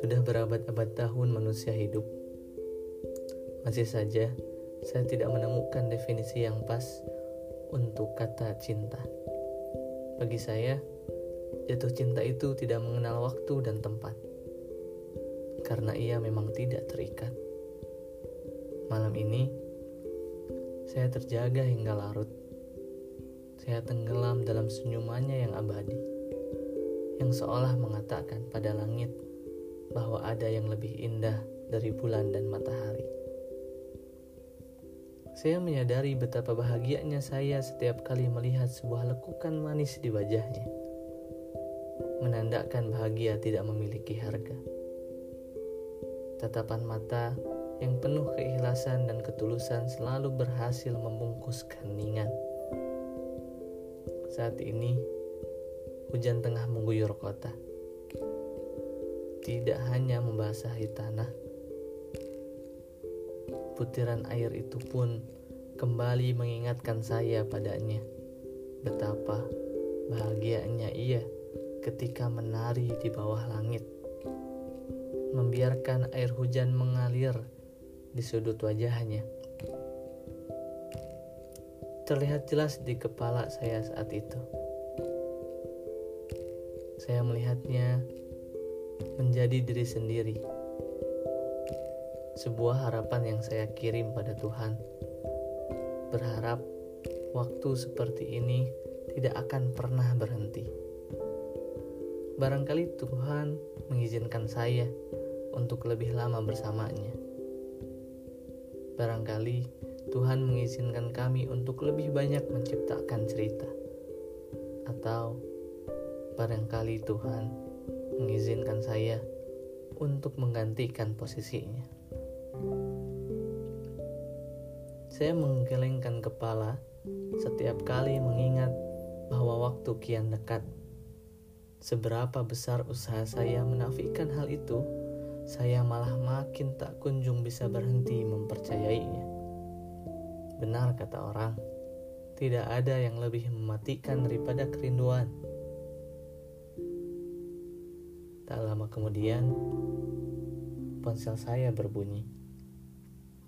Sudah berabad-abad tahun manusia hidup. Masih saja saya tidak menemukan definisi yang pas untuk kata cinta. Bagi saya, jatuh cinta itu tidak mengenal waktu dan tempat. Karena ia memang tidak terikat. Malam ini, saya terjaga hingga larut. Saya tenggelam dalam senyumannya yang abadi, yang seolah mengatakan pada langit bahwa ada yang lebih indah dari bulan dan matahari. Saya menyadari betapa bahagianya saya setiap kali melihat sebuah lekukan manis di wajahnya. Menandakan bahagia tidak memiliki harga. Tatapan mata yang penuh keikhlasan dan ketulusan selalu berhasil membungkus keningan. Saat ini, hujan tengah mengguyur kota tidak hanya membasahi tanah. Butiran air itu pun kembali mengingatkan saya padanya betapa bahagianya ia ketika menari di bawah langit. Membiarkan air hujan mengalir di sudut wajahnya. Terlihat jelas di kepala saya saat itu. Saya melihatnya menjadi diri sendiri. Sebuah harapan yang saya kirim pada Tuhan. Berharap waktu seperti ini tidak akan pernah berhenti. Barangkali Tuhan mengizinkan saya untuk lebih lama bersamanya. Barangkali Tuhan mengizinkan kami untuk lebih banyak menciptakan cerita. Atau barangkali Tuhan mengizinkan saya untuk menggantikan posisinya. Saya menggelengkan kepala setiap kali mengingat bahwa waktu kian dekat. Seberapa besar usaha saya menafikan hal itu, saya malah makin tak kunjung bisa berhenti mempercayainya. Benar kata orang, tidak ada yang lebih mematikan daripada kerinduan. Tak lama kemudian, ponsel saya berbunyi,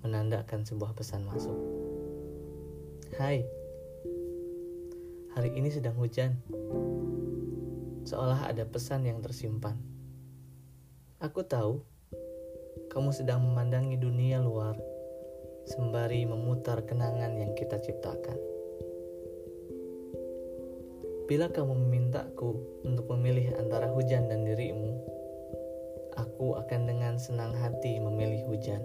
menandakan sebuah pesan masuk. Hai, hari ini sedang hujan. Seolah ada pesan yang tersimpan. Aku tahu kamu sedang memandangi dunia luar sembari memutar kenangan yang kita ciptakan. Bila kamu memintaku untuk memilih antara hujan dan dirimu, aku akan dengan senang hati memilih hujan.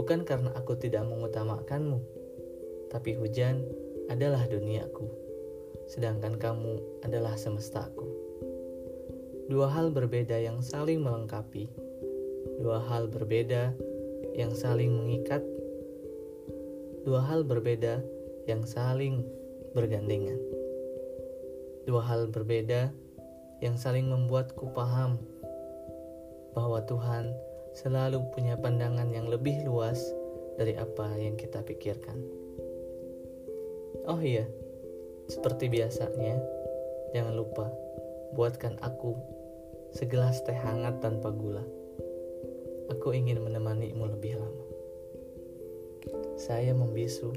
Bukan karena aku tidak mengutamakanmu, tapi hujan adalah duniaku, sedangkan kamu adalah semestaku. Dua hal berbeda yang saling melengkapi, dua hal berbeda yang saling mengikat, dua hal berbeda yang saling bergandengan dua hal berbeda yang saling membuatku paham bahwa Tuhan selalu punya pandangan yang lebih luas dari apa yang kita pikirkan. Oh iya, seperti biasanya, jangan lupa buatkan aku segelas teh hangat tanpa gula. Aku ingin menemanimu lebih lama. Saya membisu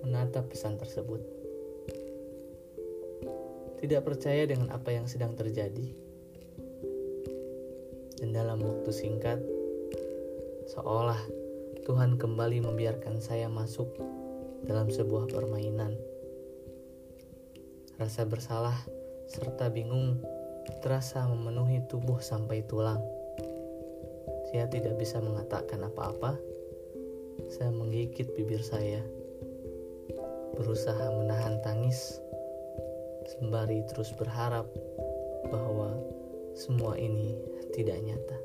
menatap pesan tersebut tidak percaya dengan apa yang sedang terjadi. Dan dalam waktu singkat, seolah Tuhan kembali membiarkan saya masuk dalam sebuah permainan. Rasa bersalah serta bingung terasa memenuhi tubuh sampai tulang. Saya tidak bisa mengatakan apa-apa. Saya menggigit bibir saya, berusaha menahan tangis sembari terus berharap bahwa semua ini tidak nyata.